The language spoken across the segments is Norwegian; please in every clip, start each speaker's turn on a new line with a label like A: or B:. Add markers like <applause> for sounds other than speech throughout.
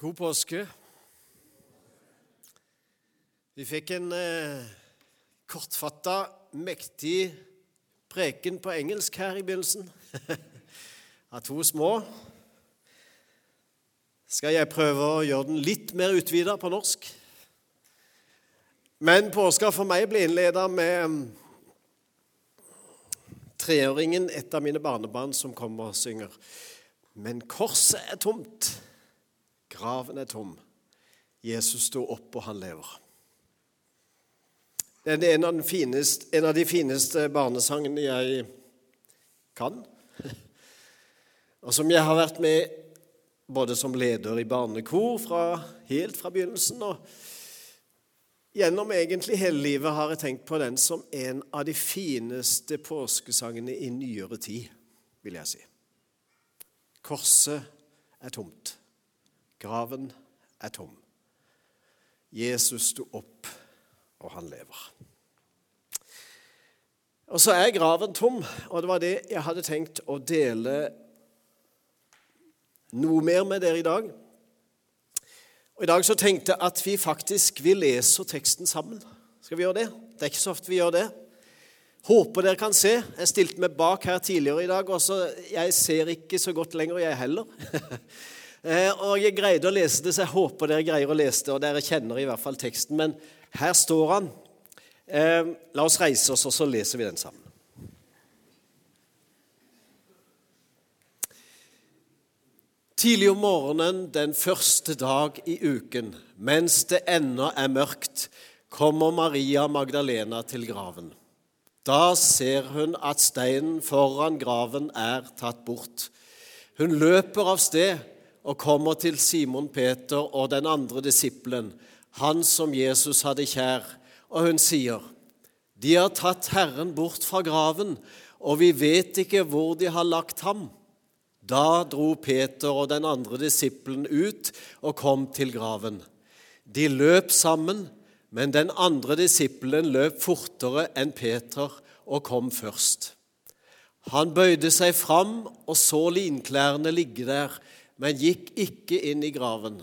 A: God påske. Vi fikk en eh, kortfatta, mektig preken på engelsk her i begynnelsen. <laughs> Av to små. Skal jeg prøve å gjøre den litt mer utvida på norsk? Men påska for meg ble innleda med mm, treåringen, et av mine barnebarn, som kommer og synger. Men korset er tomt. Graven er tom. Jesus sto opp, og han lever. Det er en av, fineste, en av de fineste barnesangene jeg kan, og som jeg har vært med både som leder i barnekor fra, helt fra begynnelsen og gjennom egentlig hele livet har jeg tenkt på den som en av de fineste påskesangene i nyere tid, vil jeg si. Korset er tomt. Graven er tom. Jesus sto opp, og han lever. Og så er graven tom, og det var det jeg hadde tenkt å dele noe mer med dere i dag. Og I dag så tenkte jeg at vi faktisk vil lese teksten sammen. Skal vi gjøre det? Det er ikke så ofte vi gjør det. Håper dere kan se. Jeg stilte meg bak her tidligere i dag, og jeg ser ikke så godt lenger, jeg heller. <laughs> Eh, og Jeg greide å lese det, så jeg håper dere greier å lese det, og dere kjenner i hvert fall teksten. Men her står han. Eh, la oss reise oss, og så leser vi den sammen. Tidlig om morgenen den første dag i uken, mens det ennå er mørkt, kommer Maria Magdalena til graven. Da ser hun at steinen foran graven er tatt bort. Hun løper av sted og kommer til Simon Peter og den andre disippelen, han som Jesus hadde kjær, og hun sier, 'De har tatt Herren bort fra graven, og vi vet ikke hvor de har lagt ham.' Da dro Peter og den andre disippelen ut og kom til graven. De løp sammen, men den andre disippelen løp fortere enn Peter og kom først. Han bøyde seg fram og så linklærne ligge der, men gikk ikke inn i graven.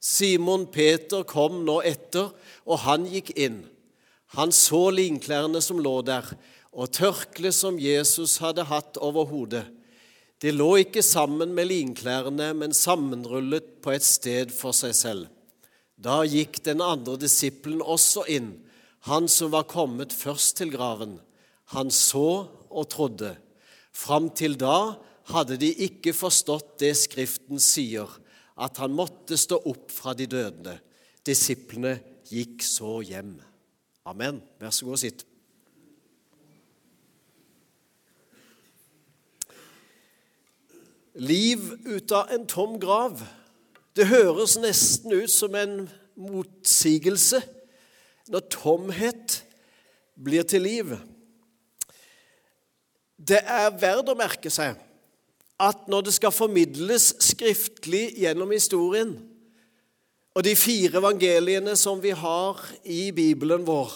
A: Simon Peter kom nå etter, og han gikk inn. Han så linklærne som lå der, og tørkleet som Jesus hadde hatt over hodet. De lå ikke sammen med linklærne, men sammenrullet på et sted for seg selv. Da gikk den andre disippelen også inn, han som var kommet først til graven. Han så og trodde. Fram til da hadde de ikke forstått det Skriften sier, at han måtte stå opp fra de døde. Disiplene gikk så hjem. Amen. Vær så god og sitt. Liv ut av en tom grav. Det høres nesten ut som en motsigelse når tomhet blir til liv. Det er verdt å merke seg at når det skal formidles skriftlig gjennom historien, og de fire evangeliene som vi har i Bibelen vår,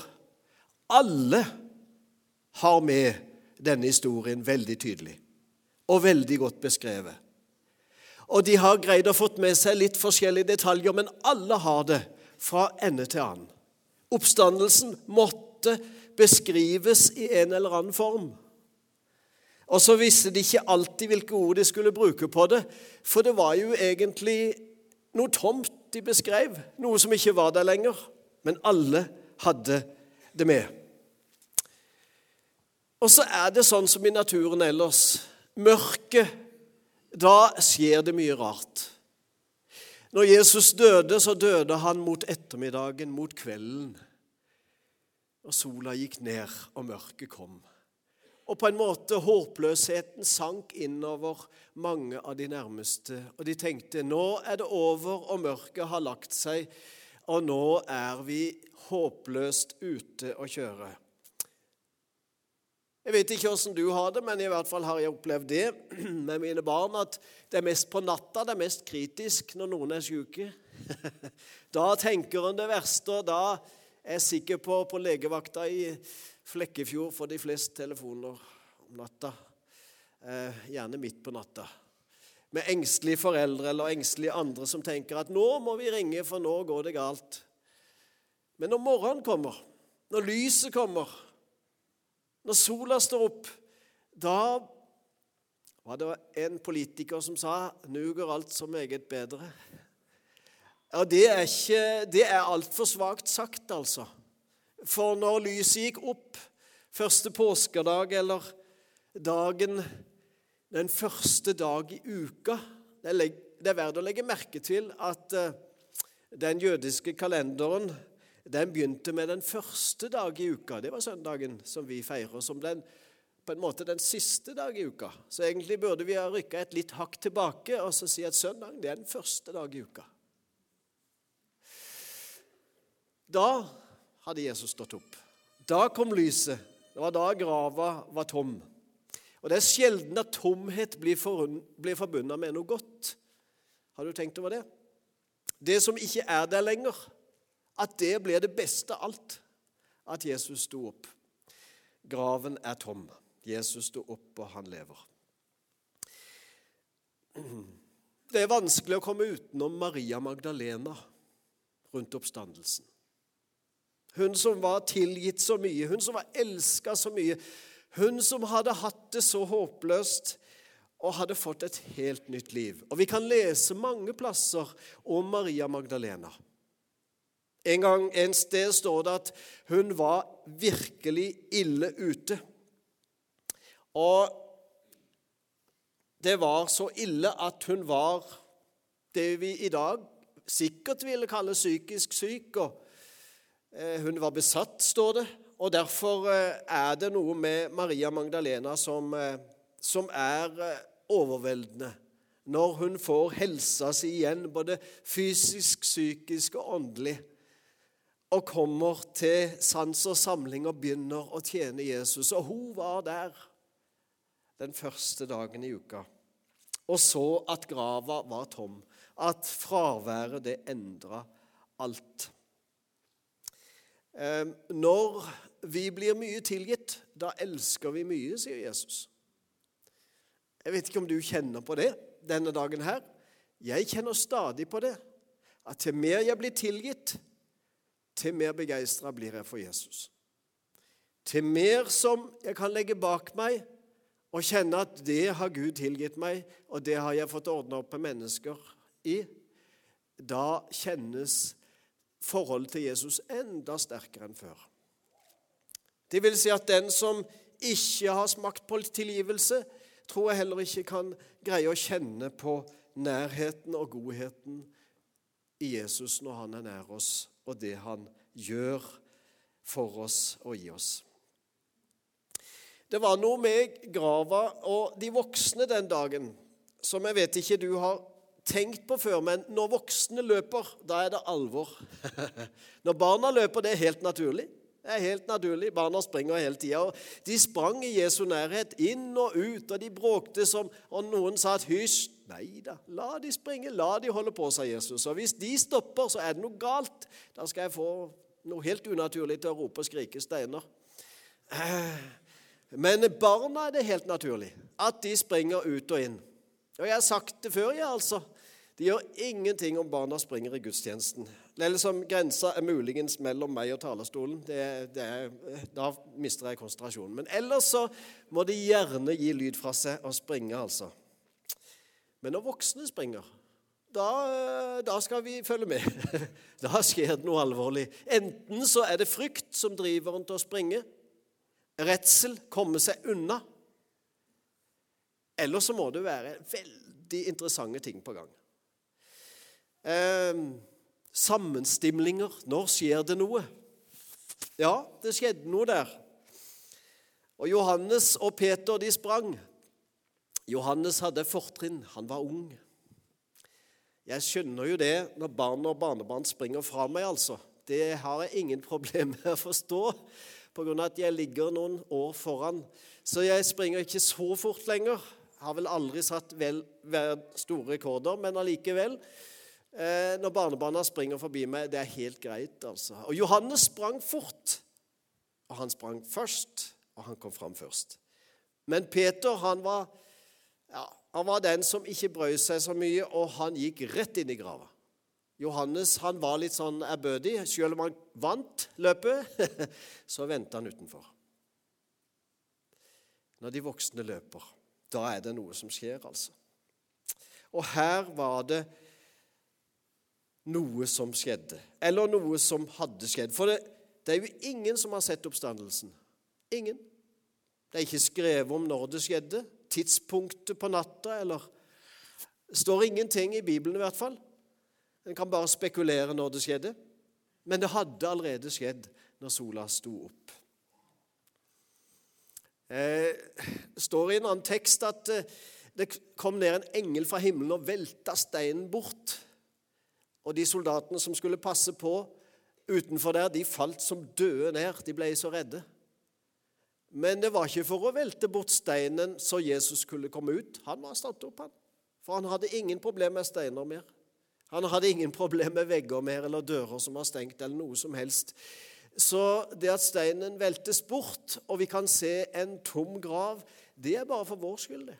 A: alle har med denne historien veldig tydelig og veldig godt beskrevet. Og de har greid å fått med seg litt forskjellige detaljer, men alle har det fra ende til annen. Oppstandelsen måtte beskrives i en eller annen form. Og så visste de ikke alltid hvilke ord de skulle bruke på det, for det var jo egentlig noe tomt de beskrev, noe som ikke var der lenger. Men alle hadde det med. Og så er det sånn som i naturen ellers. Mørket, da skjer det mye rart. Når Jesus døde, så døde han mot ettermiddagen, mot kvelden. Og sola gikk ned, og mørket kom. Og på en måte håpløsheten sank innover mange av de nærmeste. Og de tenkte nå er det over, og mørket har lagt seg, og nå er vi håpløst ute å kjøre. Jeg vet ikke åssen du har det, men i hvert fall har jeg opplevd det <clears throat> med mine barn, at det er mest på natta det er mest kritisk når noen er syke. <laughs> Da tenker en det verste, og da er jeg sikker på på legevakta i Flekkefjord får de flest telefoner om natta. Eh, gjerne midt på natta. med engstelige foreldre eller engstelige andre som tenker at 'nå må vi ringe, for nå går det galt'. Men når morgenen kommer, når lyset kommer, når sola står opp, da var det en politiker som sa 'nå går alt så meget bedre'. Ja, Det er, ikke, det er altfor svakt sagt, altså. For når lyset gikk opp første påskedag eller dagen den første dag i uka Det er verdt å legge merke til at eh, den jødiske kalenderen den begynte med den første dag i uka. Det var søndagen som vi feirer som den, på en måte den siste dag i uka. Så egentlig burde vi ha rykka et litt hakk tilbake og så si at søndag det er den første dag i uka. Da hadde Jesus stått opp. Da kom lyset. Det var da grava var tom. Og Det er sjelden at tomhet blir, blir forbundet med noe godt. Har du tenkt over det? Det som ikke er der lenger, at det blir det beste av alt. At Jesus sto opp. Graven er tom. Jesus sto opp, og han lever. Det er vanskelig å komme utenom Maria Magdalena rundt oppstandelsen. Hun som var tilgitt så mye, hun som var elska så mye, hun som hadde hatt det så håpløst og hadde fått et helt nytt liv. Og Vi kan lese mange plasser om Maria Magdalena. En gang en sted står det at hun var virkelig ille ute. Og det var så ille at hun var det vi i dag sikkert ville kalle psykisk syk. og Hun var besatt, står det, og Derfor eh, er det noe med Maria Magdalena som, eh, som er eh, overveldende når hun får helsa si igjen, både fysisk, psykisk og åndelig, og kommer til sans og samling og begynner å tjene Jesus. Og hun var der den første dagen i uka og så at grava var tom, at fraværet det endra alt. Når vi blir mye tilgitt, da elsker vi mye, sier Jesus. Jeg vet ikke om du kjenner på det denne dagen her. Jeg kjenner stadig på det. At til mer jeg blir tilgitt, til mer begeistra blir jeg for Jesus. Til mer som jeg kan legge bak meg og kjenne at det har Gud tilgitt meg, og det har jeg fått ordna opp med mennesker i, da kjennes forholdet til Jesus enda sterkere enn før. Det vil si at den som ikke har smakt på tilgivelse, tror jeg heller ikke kan greie å kjenne på nærheten og godheten i Jesus når han er nær oss, og det han gjør for oss og i oss. Det var noe med grava og de voksne den dagen som jeg vet ikke du har tenkt på før, men når voksne løper, da er det alvor. <laughs> Når barna løper, det er helt naturlig. Det er helt naturlig. Barna springer hele tida. De sprang i Jesu nærhet, inn og ut, og de bråkte som Og noen sa at hysj. Nei da, la de springe, la de holde på, sa Jesus. Og hvis de stopper, så er det noe galt. Da skal jeg få noe helt unaturlig til å rope og skrike steiner. <sighs> Men barna er det helt naturlig at de springer ut og inn. Og jeg har sagt det før, jeg, altså. Det gjør ingenting om barna springer i gudstjenesten. Eller som grensa er muligens mellom meg og talerstolen. Det, det da mister jeg konsentrasjonen. Men ellers så må de gjerne gi lyd fra seg og springe, altså. Men når voksne springer, da, da skal vi følge med. <laughs> Da skjer det noe alvorlig. Enten så er det frykt som driver en til å springe, redsel, komme seg unna. Eller så må det være veldig interessante ting på gang. Eh, sammenstimlinger. Når skjer det noe? Ja, det skjedde noe der. Og Johannes og Peter, de sprang. Johannes hadde fortrinn. Han var ung. Jeg skjønner jo det når barn og barnebarn springer fra meg, altså. Det har jeg ingen <laughs> problemer med å forstå, pga. at jeg ligger noen år foran. Så jeg springer ikke så fort lenger. Har vel aldri satt vel, store rekorder, men allikevel eh, når barnebarna springer forbi meg. Det er helt greit, altså. Og Johannes sprang fort. Og han sprang først, og han kom fram først. Men Peter, han var ja, han var den som ikke brød seg så mye, og han gikk rett inn i grava. Johannes han var litt sånn ærbødig. Selv om han vant løpet, <laughs> så venta han utenfor. Når de voksne løper, da er det noe som skjer, altså. Og her var det noe som skjedde, eller noe som hadde skjedd. For det, det er jo ingen som har sett oppstandelsen. Ingen. Det er ikke skrevet om når det skjedde, tidspunktet på natta, eller Det står ingenting i Bibelen i hvert fall. En kan bare spekulere når det skjedde. Men det hadde allerede skjedd når sola sto opp. Eh, det står i en annen tekst at eh, det kom ned en engel fra himmelen og velta steinen bort. Og de soldatene som skulle passe på utenfor der, de falt som døde ned. De ble så redde. Men det var ikke for å velte bort steinen så Jesus skulle komme ut. Han var stått opp, han. For han hadde ingen problem med steiner mer. Han hadde ingen problem med vegger mer eller dører som var stengt, eller noe som helst. Så det at steinen veltes bort, og vi kan se en tom grav, det er bare for vår skyld, det.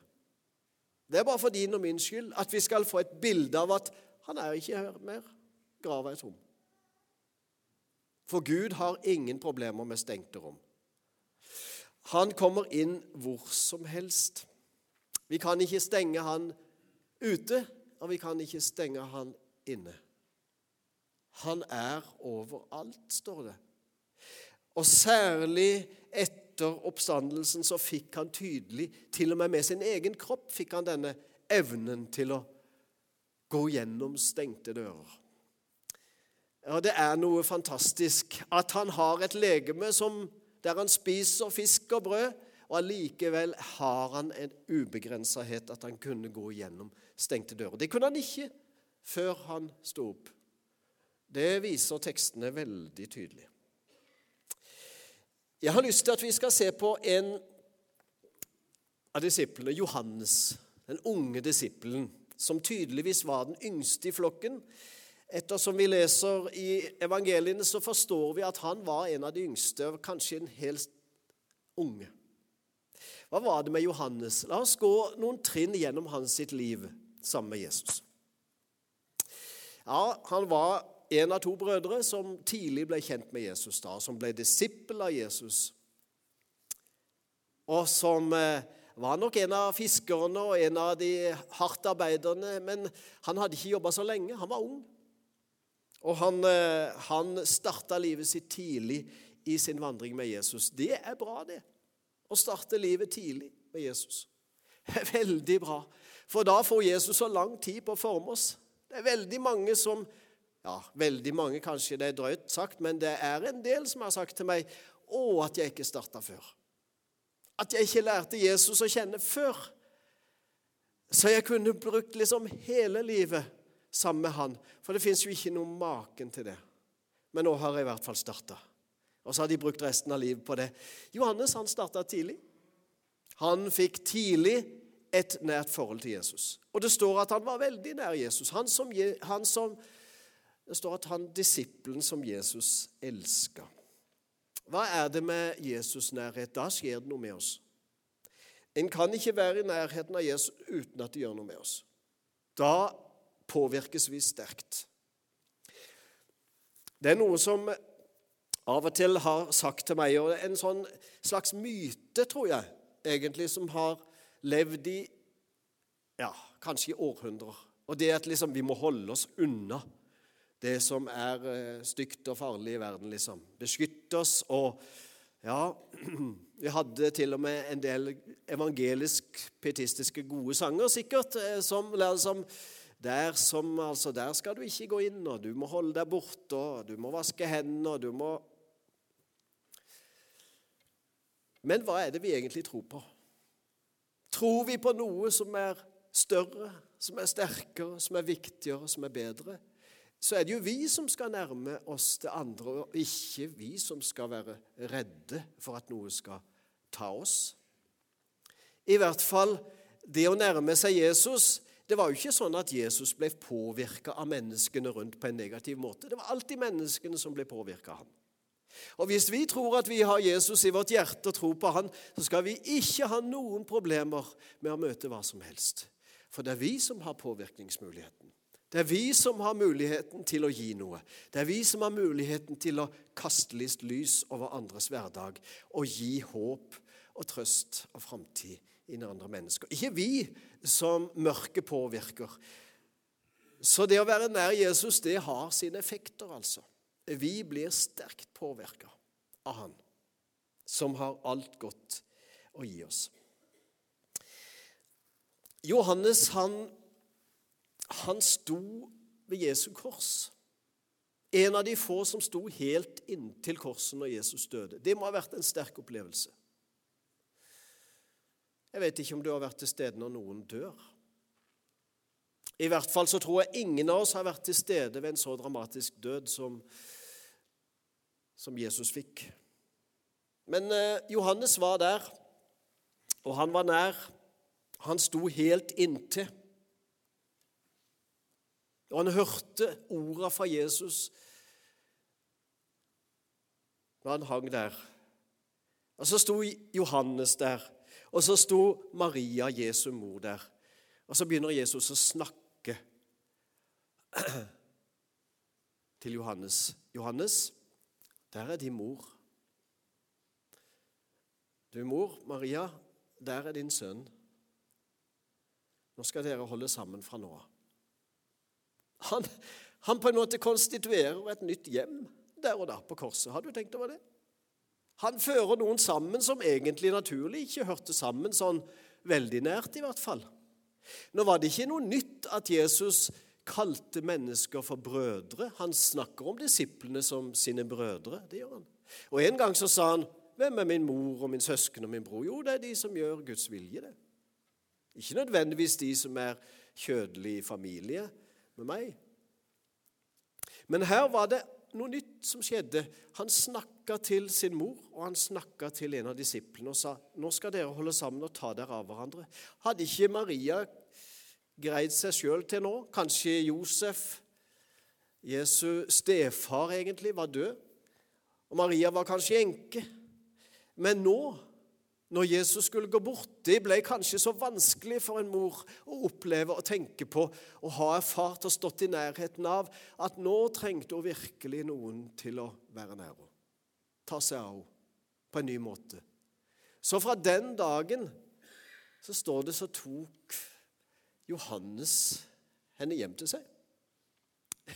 A: Det er bare for din og min skyld at vi skal få et bilde av at han er ikke her mer. Grava er tom. For Gud har ingen problemer med stengte rom. Han kommer inn hvor som helst. Vi kan ikke stenge han ute, og vi kan ikke stenge han inne. Han er overalt, står det. Og særlig etter oppstandelsen så fikk han tydelig, til og med med sin egen kropp, fikk han denne evnen til å gå gjennom stengte dører. Ja, Det er noe fantastisk at han har et legeme som der han spiser fisk og brød, og allikevel har han en ubegrensethet at han kunne gå gjennom stengte dører. Det kunne han ikke før han sto opp. Det viser tekstene veldig tydelig. Jeg har lyst til at vi skal se på en av disiplene, Johannes, den unge disippelen, som tydeligvis var den yngste i flokken. Ettersom vi leser i evangeliene, så forstår vi at han var en av de yngste, kanskje en helt unge. Hva var det med Johannes? La oss gå noen trinn gjennom hans sitt liv sammen med Jesus. Ja, Han var en av to brødre som tidlig ble kjent med Jesus, da, som ble disippel av Jesus. Og som eh, var nok en av fiskerne og en av de hardt arbeiderne, men han hadde ikke jobba så lenge. Han var ung. Og han, eh, han starta livet sitt tidlig i sin vandring med Jesus. Det er bra, det. Å starte livet tidlig med Jesus. Det er veldig bra. For da får Jesus så lang tid på å forme oss. Det er veldig mange som Ja, veldig mange, kanskje det er drøyt sagt, men det er en del som har sagt til meg å, at jeg ikke starta før. At jeg ikke lærte Jesus å kjenne før. Så jeg kunne brukt liksom hele livet sammen med han. For det fins jo ikke noe maken til det. Men nå har jeg i hvert fall starta. Og så har de brukt resten av livet på det. Johannes han starta tidlig. Han fikk tidlig et nært forhold til Jesus. Og det står at han var veldig nær Jesus. Han som, han som, det står at han disippelen som Jesus elska. Hva er det med Jesus' nærhet? Da skjer det noe med oss. En kan ikke være i nærheten av Jesus uten at det gjør noe med oss. Da påvirkes vi sterkt. Det er noe som av og til har sagt til meg, og en sånn slags myte, tror jeg, egentlig, som har levd i ja, kanskje i århundrer. Og det at liksom, vi må holde oss unna det som er eh, stygt og farlig i verden, liksom. Beskytte oss og Ja, <clears throat> vi hadde til og med en del evangelisk-pietistiske gode sanger, sikkert, eh, som liksom der, som, altså, der skal du ikke gå inn, og du må holde deg borte, og du må vaske hendene, og du må Men hva er det vi egentlig tror på? Tror vi på noe som er større, som er sterkere, som er viktigere, som er bedre? Så er det jo vi som skal nærme oss det andre, og ikke vi som skal være redde for at noe skal ta oss. I hvert fall det å nærme seg Jesus det var jo ikke sånn at Jesus ble påvirka av menneskene rundt på en negativ måte. Det var alltid menneskene som ble påvirka av ham. Og Hvis vi tror at vi har Jesus i vårt hjerte og tror på han, så skal vi ikke ha noen problemer med å møte hva som helst. For det er vi som har påvirkningsmuligheten. Det er vi som har muligheten til å gi noe. Det er vi som har muligheten til å kaste litt lys over andres hverdag og gi håp og trøst og framtid inn i andre mennesker. Ikke vi som mørket påvirker. Så det å være nær Jesus, det har sine effekter, altså. Vi blir sterkt påvirka av Han, som har alt godt å gi oss. Johannes, han han sto ved Jesu kors. En av de få som sto helt inntil korset når Jesus døde. Det må ha vært en sterk opplevelse. Jeg vet ikke om du har vært til stede når noen dør. I hvert fall så tror jeg ingen av oss har vært til stede ved en så dramatisk død som, som Jesus fikk. Men eh, Johannes var der, og han var nær. Han sto helt inntil. Og han hørte orda fra Jesus når han hang der. Og så sto Johannes der, og så sto Maria, Jesu mor, der. Og så begynner Jesus å snakke til Johannes. 'Johannes, der er din mor.' 'Du, mor, Maria, der er din sønn.' Nå skal dere holde sammen fra nå av. Han, han, på en måte konstituerer et nytt hjem der og da på korset. Har du tenkt over det? Han fører noen sammen som egentlig naturlig ikke hørte sammen, sånn veldig nært i hvert fall. Nå var det ikke noe nytt at Jesus kalte mennesker for brødre. Han snakker om disiplene som sine brødre. det gjør han. Og En gang så sa han, 'Hvem er min mor og min søsken og min bror?' Jo, det er de som gjør Guds vilje, det. Ikke nødvendigvis de som er kjødelig familie, med meg. Men her var det noe nytt som skjedde. Han snakka til sin mor, og han snakka til en av disiplene og sa nå skal dere holde sammen og ta dere av hverandre. Hadde ikke Maria greid seg sjøl til nå? Kanskje Josef, Jesu stefar, egentlig, var død? Og Maria var kanskje enke? Men nå når Jesus skulle gå bort. Det ble kanskje så vanskelig for en mor å oppleve og tenke på og ha erfart og stått i nærheten av at nå trengte hun virkelig noen til å være nær henne. Ta seg av henne på en ny måte. Så fra den dagen så står det så tok Johannes henne hjem til seg.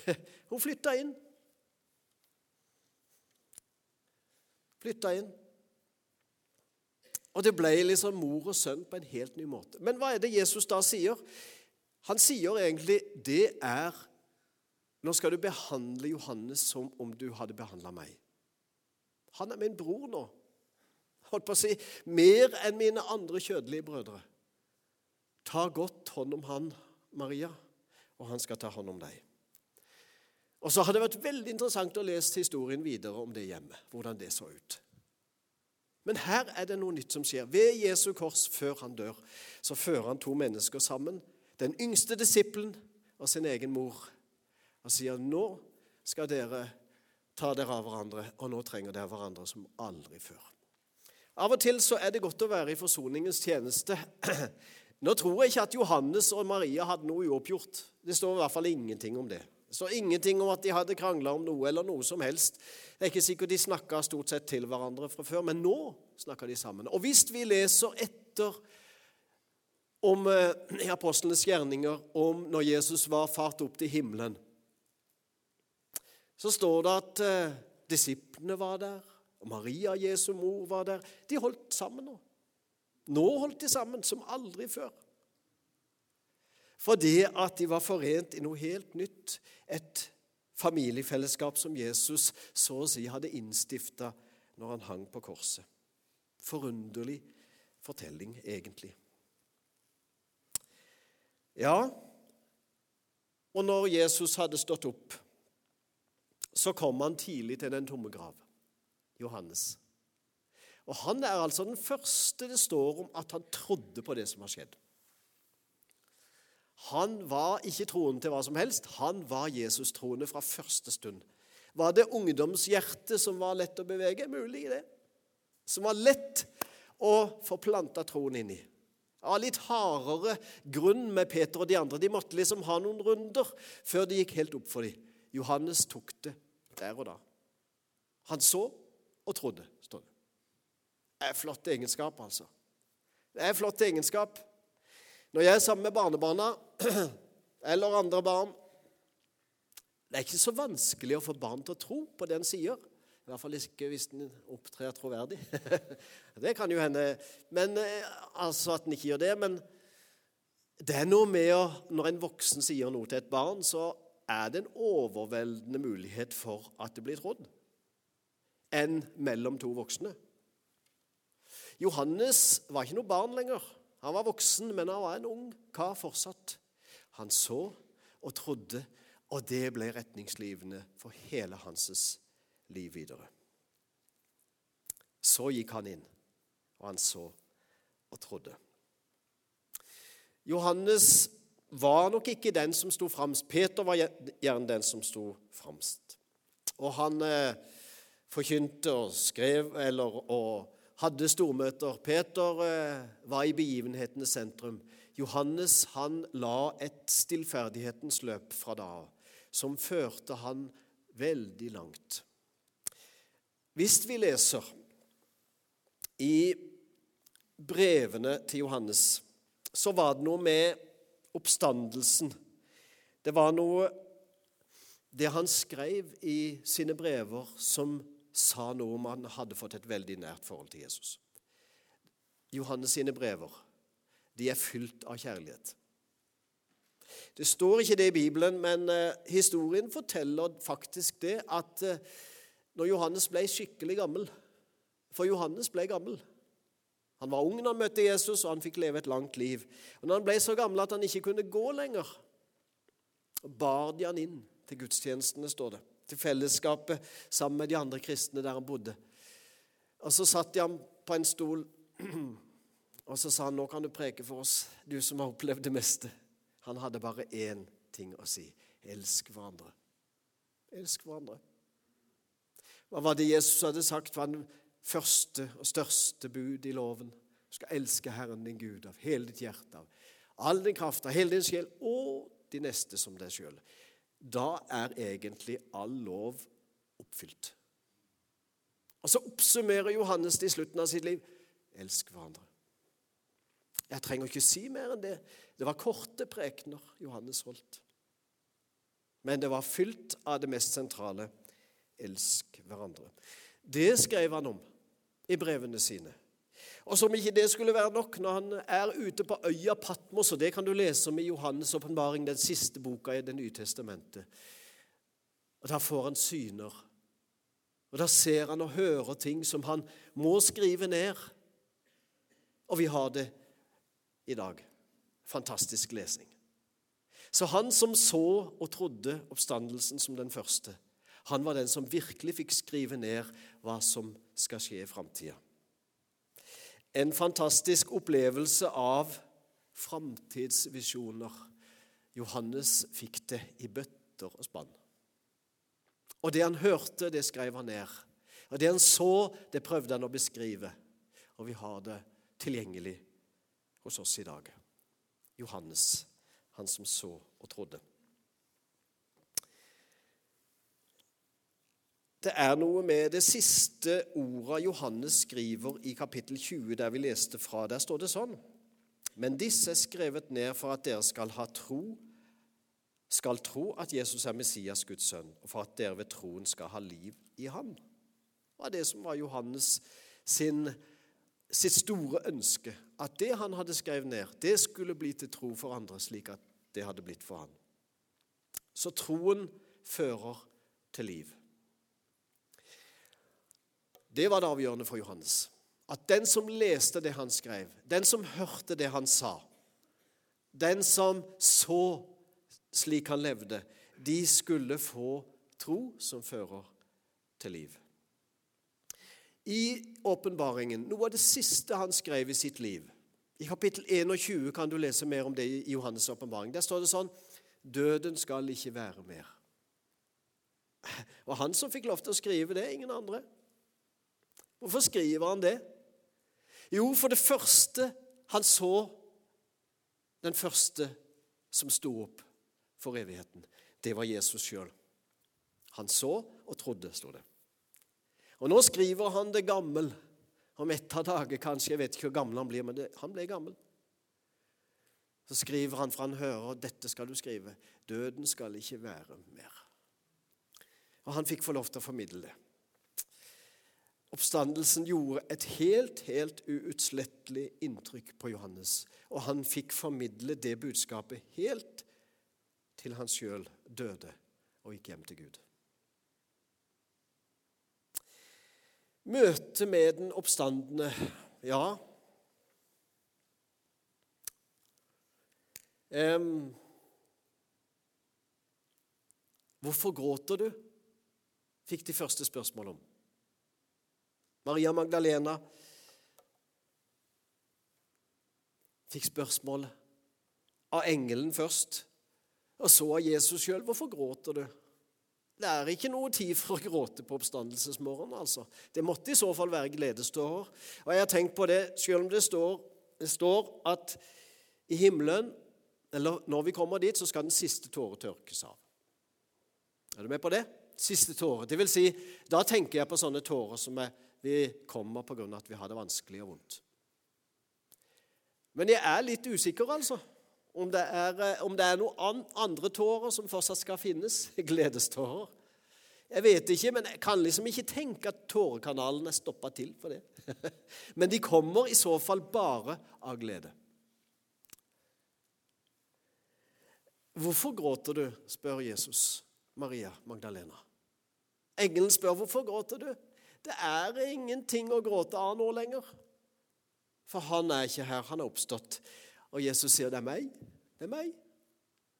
A: <laughs> Hun flytta inn. Flytta inn. Og det ble liksom mor og sønn på en helt ny måte. Men hva er det Jesus da sier? Han sier egentlig det er Nå skal du behandle Johannes som om du hadde behandla meg. Han er min bror nå. Holdt på å si mer enn mine andre kjødelige brødre. Ta godt hånd om han, Maria, og han skal ta hånd om deg. Og så har det vært veldig interessant å lese historien videre om det hjemmet, hvordan det så ut. Men her er det noe nytt som skjer. Ved Jesu kors, før han dør, så fører han to mennesker sammen. Den yngste disippelen og sin egen mor. Og sier nå skal dere ta dere av hverandre, og nå trenger dere hverandre som aldri før. Av og til så er det godt å være i forsoningens tjeneste. <clears throat> Nå tror jeg ikke at Johannes og Maria hadde noe uoppgjort. Det står i hvert fall ingenting om det. Det står ingenting om at de hadde krangla om noe eller noe som helst. Det er ikke sikkert de snakka stort sett til hverandre fra før, men nå snakker de sammen. Og hvis vi leser etter om eh, i apostlenes gjerninger om når Jesus var fart opp til himmelen, så står det at eh, disiplene var der, og Maria, Jesu mor, var der. De holdt sammen nå. Nå holdt de sammen som aldri før. Fordi at de var forent i noe helt nytt. Et familiefellesskap som Jesus så å si hadde innstifta når han hang på korset. Forunderlig fortelling, egentlig. Ja, og når Jesus hadde stått opp, så kom han tidlig til den tomme grav. Johannes. Og Han er altså den første det står om at han trodde på det som har skjedd. Han var ikke troende til hva som helst. Han var Jesus-troende fra første stund. Var det ungdomshjertet som var lett å bevege? Mulig det. Som var lett å få planta troen inn i. Av litt hardere grunn med Peter og de andre. De måtte liksom ha noen runder før det gikk helt opp for dem. Johannes tok det der og da. Han så og trodde, står det. Det er flott egenskap, altså. Det er flotte flott egenskap. Når jeg er sammen med barnebarna <clears throat> eller andre barn Det er ikke så vanskelig å få barn til å tro på det en sier. I hvert fall ikke hvis en opptrer troverdig. <laughs> det kan jo hende. Men, eh, altså at en ikke gjør det. Men det er noe med å Når en voksen sier noe til et barn, så er det en overveldende mulighet for at det blir trodd enn mellom to voksne. Johannes var ikke noe barn lenger. Han var voksen, men han var en ung kar fortsatt. Han så og trodde, og det ble retningslivene for hele hans liv videre. Så gikk han inn, og han så og trodde. Johannes var nok ikke den som sto fremst. Peter var gjerne den som sto fremst. Og han eh, forkynte og skrev eller, og hadde stormøter. Peter eh, var i begivenhetenes sentrum. Johannes han la et stillferdighetens løp fra da av, som førte han veldig langt. Hvis vi leser i brevene til Johannes, så var det noe med oppstandelsen. Det var noe Det han skrev i sine brever, som sa noe om han hadde fått et veldig nært forhold til Jesus. Johannes sine brever de er fylt av kjærlighet. Det står ikke det i Bibelen, men uh, historien forteller faktisk det at uh, når Johannes ble skikkelig gammel For Johannes ble gammel. Han var ung da han møtte Jesus, og han fikk leve et langt liv. Og når han ble så gammel at han ikke kunne gå lenger, bar de han inn til gudstjenestene, står det til fellesskapet sammen med de andre kristne der han bodde. Og Så satt de ham på en stol, <clears throat> og så sa han, 'Nå kan du preke for oss, du som har opplevd det meste.' Han hadde bare én ting å si. Elsk hverandre. Elsk hverandre. Hva var det Jesus hadde sagt var den første og største bud i loven? Du skal elske Herren din Gud av hele ditt hjerte, av all din kraft, av hele din sjel og de neste som deg sjøl da er egentlig all lov oppfylt. Og så oppsummerer Johannes det i slutten av sitt liv. Elsk hverandre. Jeg trenger ikke si mer enn det. Det var korte prekener Johannes holdt. Men det var fylt av det mest sentrale elsk hverandre. Det skrev han om i brevene sine. Og som ikke det skulle være nok, når han er ute på øya Patmos, og det kan du lese om i Johannes' åpenbaring, den siste boka i Det nye testamentet, og da får han syner. Og Da ser han og hører ting som han må skrive ned. Og vi har det i dag. Fantastisk lesning. Så han som så og trodde oppstandelsen som den første, han var den som virkelig fikk skrive ned hva som skal skje i framtida en fantastisk opplevelse av framtidsvisjoner. Johannes fikk det i bøtter og spann. Og det han hørte, det skrev han ned. Og det han så, det prøvde han å beskrive. Og vi har det tilgjengelig hos oss i dag. Johannes, han som så og trodde. Det er noe med det siste ordet Johannes skriver i kapittel 20, der vi leste fra. Der står det sånn Men disse er skrevet ned for at dere skal ha tro, skal tro at Jesus er Messias, Guds sønn, og for at dere ved troen skal ha liv i ham. Det var det som var Johannes sin, sitt store ønske. At det han hadde skrevet ned, det skulle bli til tro for andre, slik at det hadde blitt for han. Så troen fører til liv. Det var det avgjørende for Johannes. At den som leste det han skrev, den som hørte det han sa, den som så slik han levde, de skulle få tro som fører til liv. I åpenbaringen, noe av det siste han skrev i sitt liv I kapittel 21 kan du lese mer om det i Johannes' åpenbaring. Der står det sånn Døden skal ikke være mer. Og han som fikk lov til å skrive det, ingen andre. Hvorfor skriver han det? Jo, for det første han så den første som sto opp for evigheten, det var Jesus sjøl. Han så og trodde, sto det. Og nå skriver han det gammel. Om ett av dager kanskje, jeg vet ikke hvor gammel han blir, men det, han ble gammel. Så skriver han, for han hører dette skal du skrive. Døden skal ikke være mer. Og han fikk få lov til å formidle det. Oppstandelsen gjorde et helt, helt uutslettelig inntrykk på Johannes, og han fikk formidle det budskapet helt til han sjøl døde og gikk hjem til Gud. Møtet med den oppstandende, ja um, Hvorfor gråter du? fikk de første spørsmål om. Maria Magdalena fikk spørsmål av engelen først, og så av Jesus sjøl. Hvorfor gråter du? Det er ikke noe tid for å gråte på oppstandelsesmorgen. altså. Det måtte i så fall være gledestårer. Og jeg har tenkt på det, selv om det står, det står at i himmelen, eller når vi kommer dit, så skal den siste tåre tørkes av. Er du med på det? Siste tåre. Det vil si, da tenker jeg på sånne tårer som er, vi kommer av at vi har det vanskelig og vondt. Men jeg er litt usikker, altså. Om det, er, eh, om det er noen andre tårer som fortsatt skal finnes. <laughs> Gledestårer. Jeg vet ikke, men jeg kan liksom ikke tenke at tårekanalen er stoppa til for det. <laughs> Men de kommer i så fall bare av glede. Hvorfor gråter du? spør Jesus Maria Magdalena. Engelen spør hvorfor gråter du. Det er ingenting å gråte av nå lenger. For han er ikke her, han er oppstått. Og Jesus sier, 'Det er meg. Det er meg.'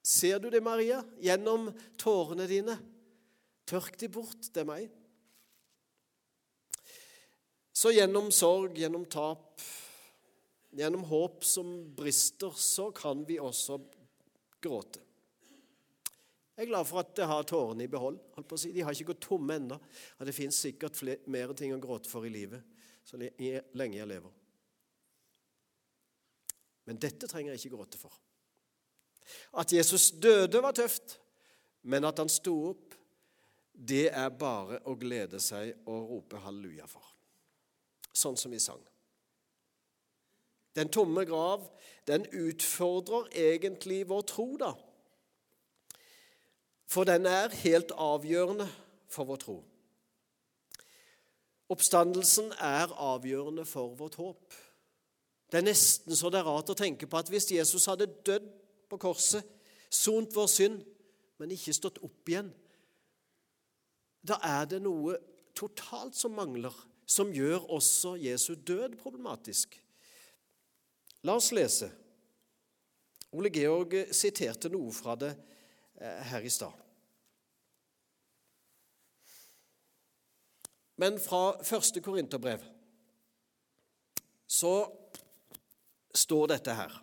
A: Ser du det, Maria, gjennom tårene dine? Tørk de bort. Det er meg. Så gjennom sorg, gjennom tap, gjennom håp som brister, så kan vi også gråte. Jeg er glad for at jeg har tårene i behold. holdt på å si. De har ikke gått tomme ennå. Det fins sikkert flere, mer ting å gråte for i livet så lenge jeg lever. Men dette trenger jeg ikke gråte for. At Jesus døde, var tøft, men at han sto opp, det er bare å glede seg og rope halleluja for. Sånn som vi sang. Den tomme grav, den utfordrer egentlig vår tro, da. For den er helt avgjørende for vår tro. Oppstandelsen er avgjørende for vårt håp. Det er nesten så det er rart å tenke på at hvis Jesus hadde dødd på korset, sont vår synd, men ikke stått opp igjen, da er det noe totalt som mangler, som gjør også Jesu død problematisk. La oss lese. Ole Georg siterte noe fra det eh, her i stad. Men fra første Korinterbrev så står dette her.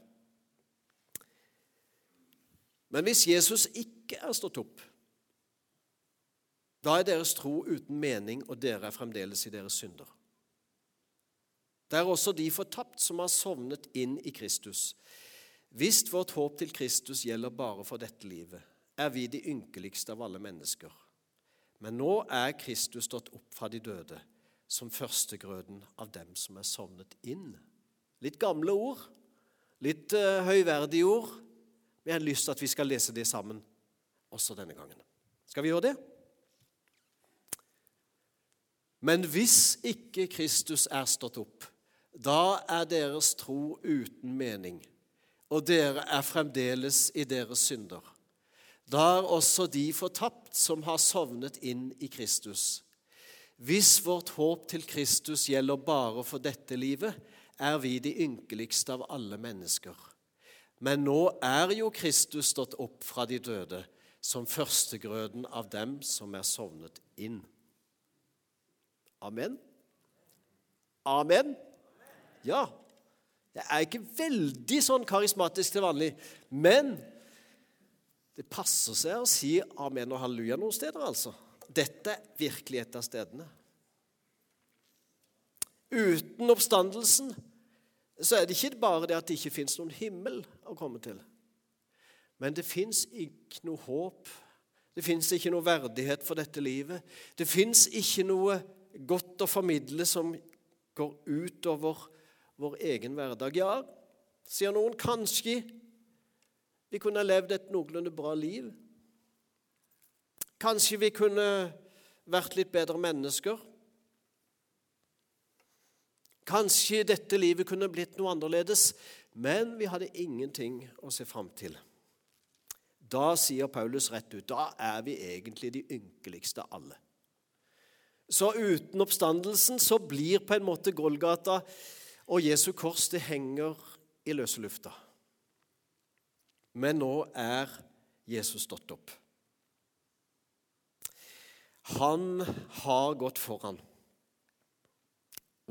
A: Men hvis Jesus ikke er stått opp, da er deres tro uten mening, og dere er fremdeles i deres synder. Det er også de fortapt som har sovnet inn i Kristus. Hvis vårt håp til Kristus gjelder bare for dette livet, er vi de ynkeligste av alle mennesker. Men nå er Kristus stått opp fra de døde, som førstegrøden av dem som er sovnet inn. Litt gamle ord, litt uh, høyverdige ord. Jeg har lyst til at vi skal lese det sammen også denne gangen. Skal vi gjøre det? Men hvis ikke Kristus er stått opp, da er deres tro uten mening, og dere er fremdeles i deres synder. Da er også de fortapt som har sovnet inn i Kristus. Hvis vårt håp til Kristus gjelder bare for dette livet, er vi de ynkeligste av alle mennesker. Men nå er jo Kristus stått opp fra de døde, som førstegrøden av dem som er sovnet inn. Amen? Amen? Ja. Jeg er ikke veldig sånn karismatisk til vanlig, men det passer seg å si amen og halleluja noen steder, altså. Dette er virkelig et av stedene. Uten oppstandelsen så er det ikke bare det at det ikke fins noen himmel å komme til. Men det fins ikke noe håp. Det fins ikke noe verdighet for dette livet. Det fins ikke noe godt å formidle som går utover vår egen hverdag. Ja, sier noen, kanskje vi kunne ha levd et noenlunde bra liv. Kanskje vi kunne vært litt bedre mennesker. Kanskje dette livet kunne blitt noe annerledes, men vi hadde ingenting å se fram til. Da sier Paulus rett ut da er vi egentlig de ynkeligste av alle. Så uten oppstandelsen så blir på en måte Golgata og Jesu kors det henger i løse lufta. Men nå er Jesus stått opp. Han har gått foran.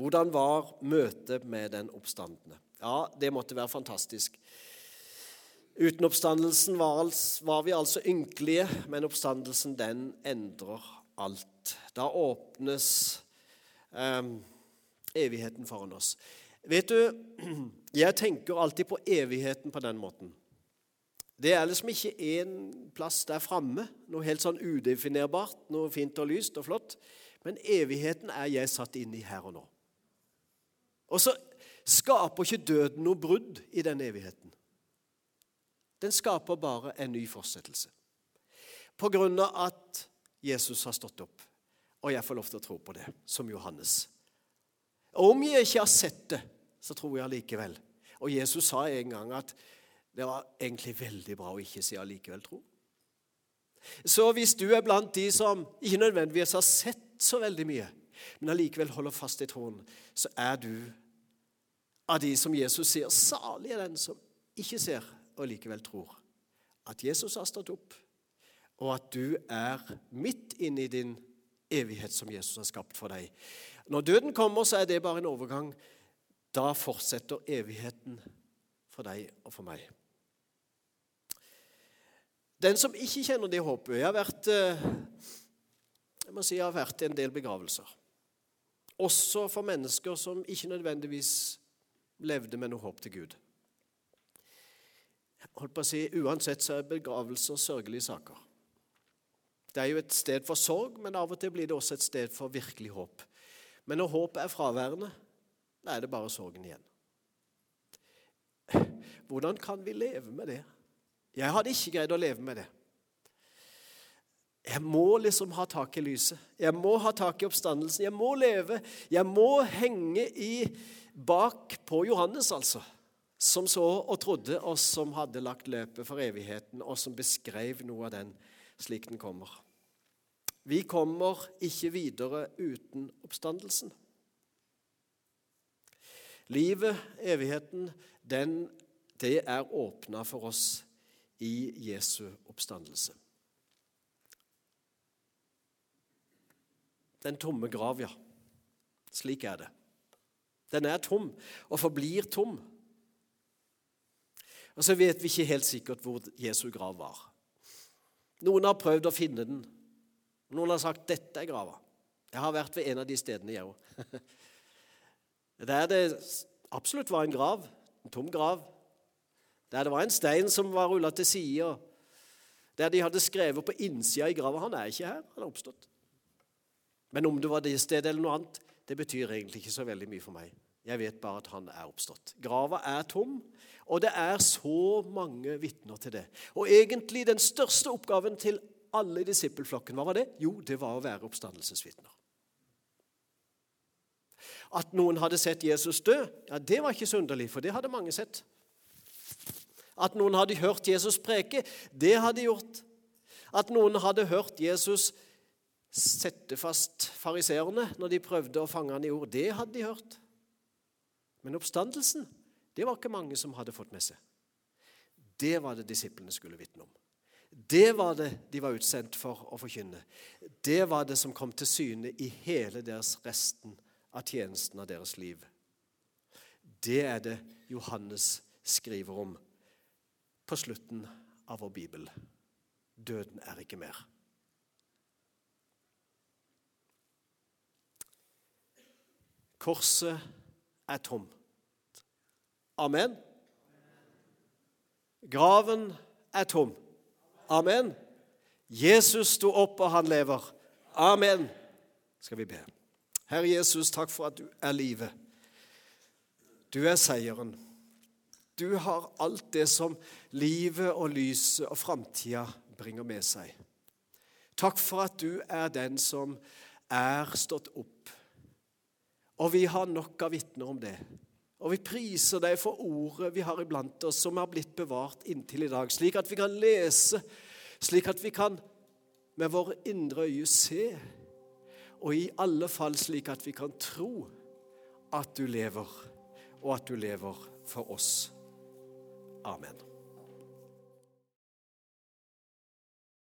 A: Hvordan var møtet med den oppstandende? Ja, det måtte være fantastisk. Uten oppstandelsen var, vi altså ynkelige, men oppstandelsen den endrer alt. Da åpnes eh, evigheten foran oss. Vet du, <clears throat> jeg tenker alltid på evigheten på den måten. Det er liksom ikke én plass der framme, noe helt sånn udefinerbart, noe fint og lyst og flott. Men evigheten er jeg satt inn i her og nå. Og så skaper ikke døden noe brudd i den evigheten. Den skaper bare en ny fortsettelse. På grunn av at Jesus har stått opp, og jeg får lov til å tro på det, som Johannes. Og om jeg ikke har sett det, så tror jeg allikevel. Og Jesus sa en gang at det var egentlig veldig bra å ikke si allikevel tro. Så hvis du er blant de som ikke nødvendigvis har sett så veldig mye, men allikevel holder fast i troen, så er du av de som Jesus sier, salig er den som ikke ser og likevel tror at Jesus har stått opp, og at du er midt inne i din evighet som Jesus har skapt for deg. Når døden kommer, så er det bare en overgang. Da fortsetter evigheten for deg og for meg. Den som ikke kjenner det håpet Jeg har vært, eh, jeg må si jeg har vært i en del begravelser. Også for mennesker som ikke nødvendigvis levde med noe håp til Gud holdt på å si, Uansett så er begravelser sørgelige saker. Det er jo et sted for sorg, men av og til blir det også et sted for virkelig håp. Men når håpet er fraværende, da er det bare sorgen igjen. Hvordan kan vi leve med det? Jeg hadde ikke greid å leve med det. Jeg må liksom ha tak i lyset. Jeg må ha tak i oppstandelsen. Jeg må leve. Jeg må henge i bak på Johannes, altså som så og trodde, og som hadde lagt løpet for evigheten, og som beskrev noe av den slik den kommer. Vi kommer ikke videre uten oppstandelsen. Livet, evigheten, den, det er åpna for oss i Jesu oppstandelse. Den tomme grav, ja. Slik er det. Den er tom og forblir tom og så vet vi ikke helt sikkert hvor Jesu grav var. Noen har prøvd å finne den. Noen har sagt 'dette er grava'. Jeg har vært ved en av de stedene, jeg òg. <laughs> Der det absolutt var en grav, en tom grav. Der det var en stein som var rulla til side. Der de hadde skrevet på innsida i grava 'Han er ikke her, han er oppstått'. Men om det var det stedet eller noe annet, det betyr egentlig ikke så veldig mye for meg. Jeg vet bare at han er oppstått. Grava er tom, og det er så mange vitner til det. Og egentlig den største oppgaven til alle i disippelflokken, hva var det? Jo, det var å være oppstandelsesvitner. At noen hadde sett Jesus dø, ja, det var ikke så underlig, for det hadde mange sett. At noen hadde hørt Jesus preke, det hadde de gjort. At noen hadde hørt Jesus sette fast fariseerne når de prøvde å fange han i ord, det hadde de hørt. Men oppstandelsen det var ikke mange som hadde fått med seg. Det var det disiplene skulle vitne om. Det var det de var utsendt for å forkynne. Det var det som kom til syne i hele deres resten av tjenesten av deres liv. Det er det Johannes skriver om på slutten av vår bibel. Døden er ikke mer. Korset er tom. Amen. Graven er tom. Amen. Jesus sto opp, og han lever. Amen. Skal vi be. Herre Jesus, takk for at du er livet. Du er seieren. Du har alt det som livet og lyset og framtida bringer med seg. Takk for at du er den som er stått opp. Og vi har nok av vitner om det. Og vi priser deg for ordet vi har iblant oss, som har blitt bevart inntil i dag, slik at vi kan lese, slik at vi kan med våre indre øyne se, og i alle fall slik at vi kan tro at du lever, og at du lever for oss. Amen.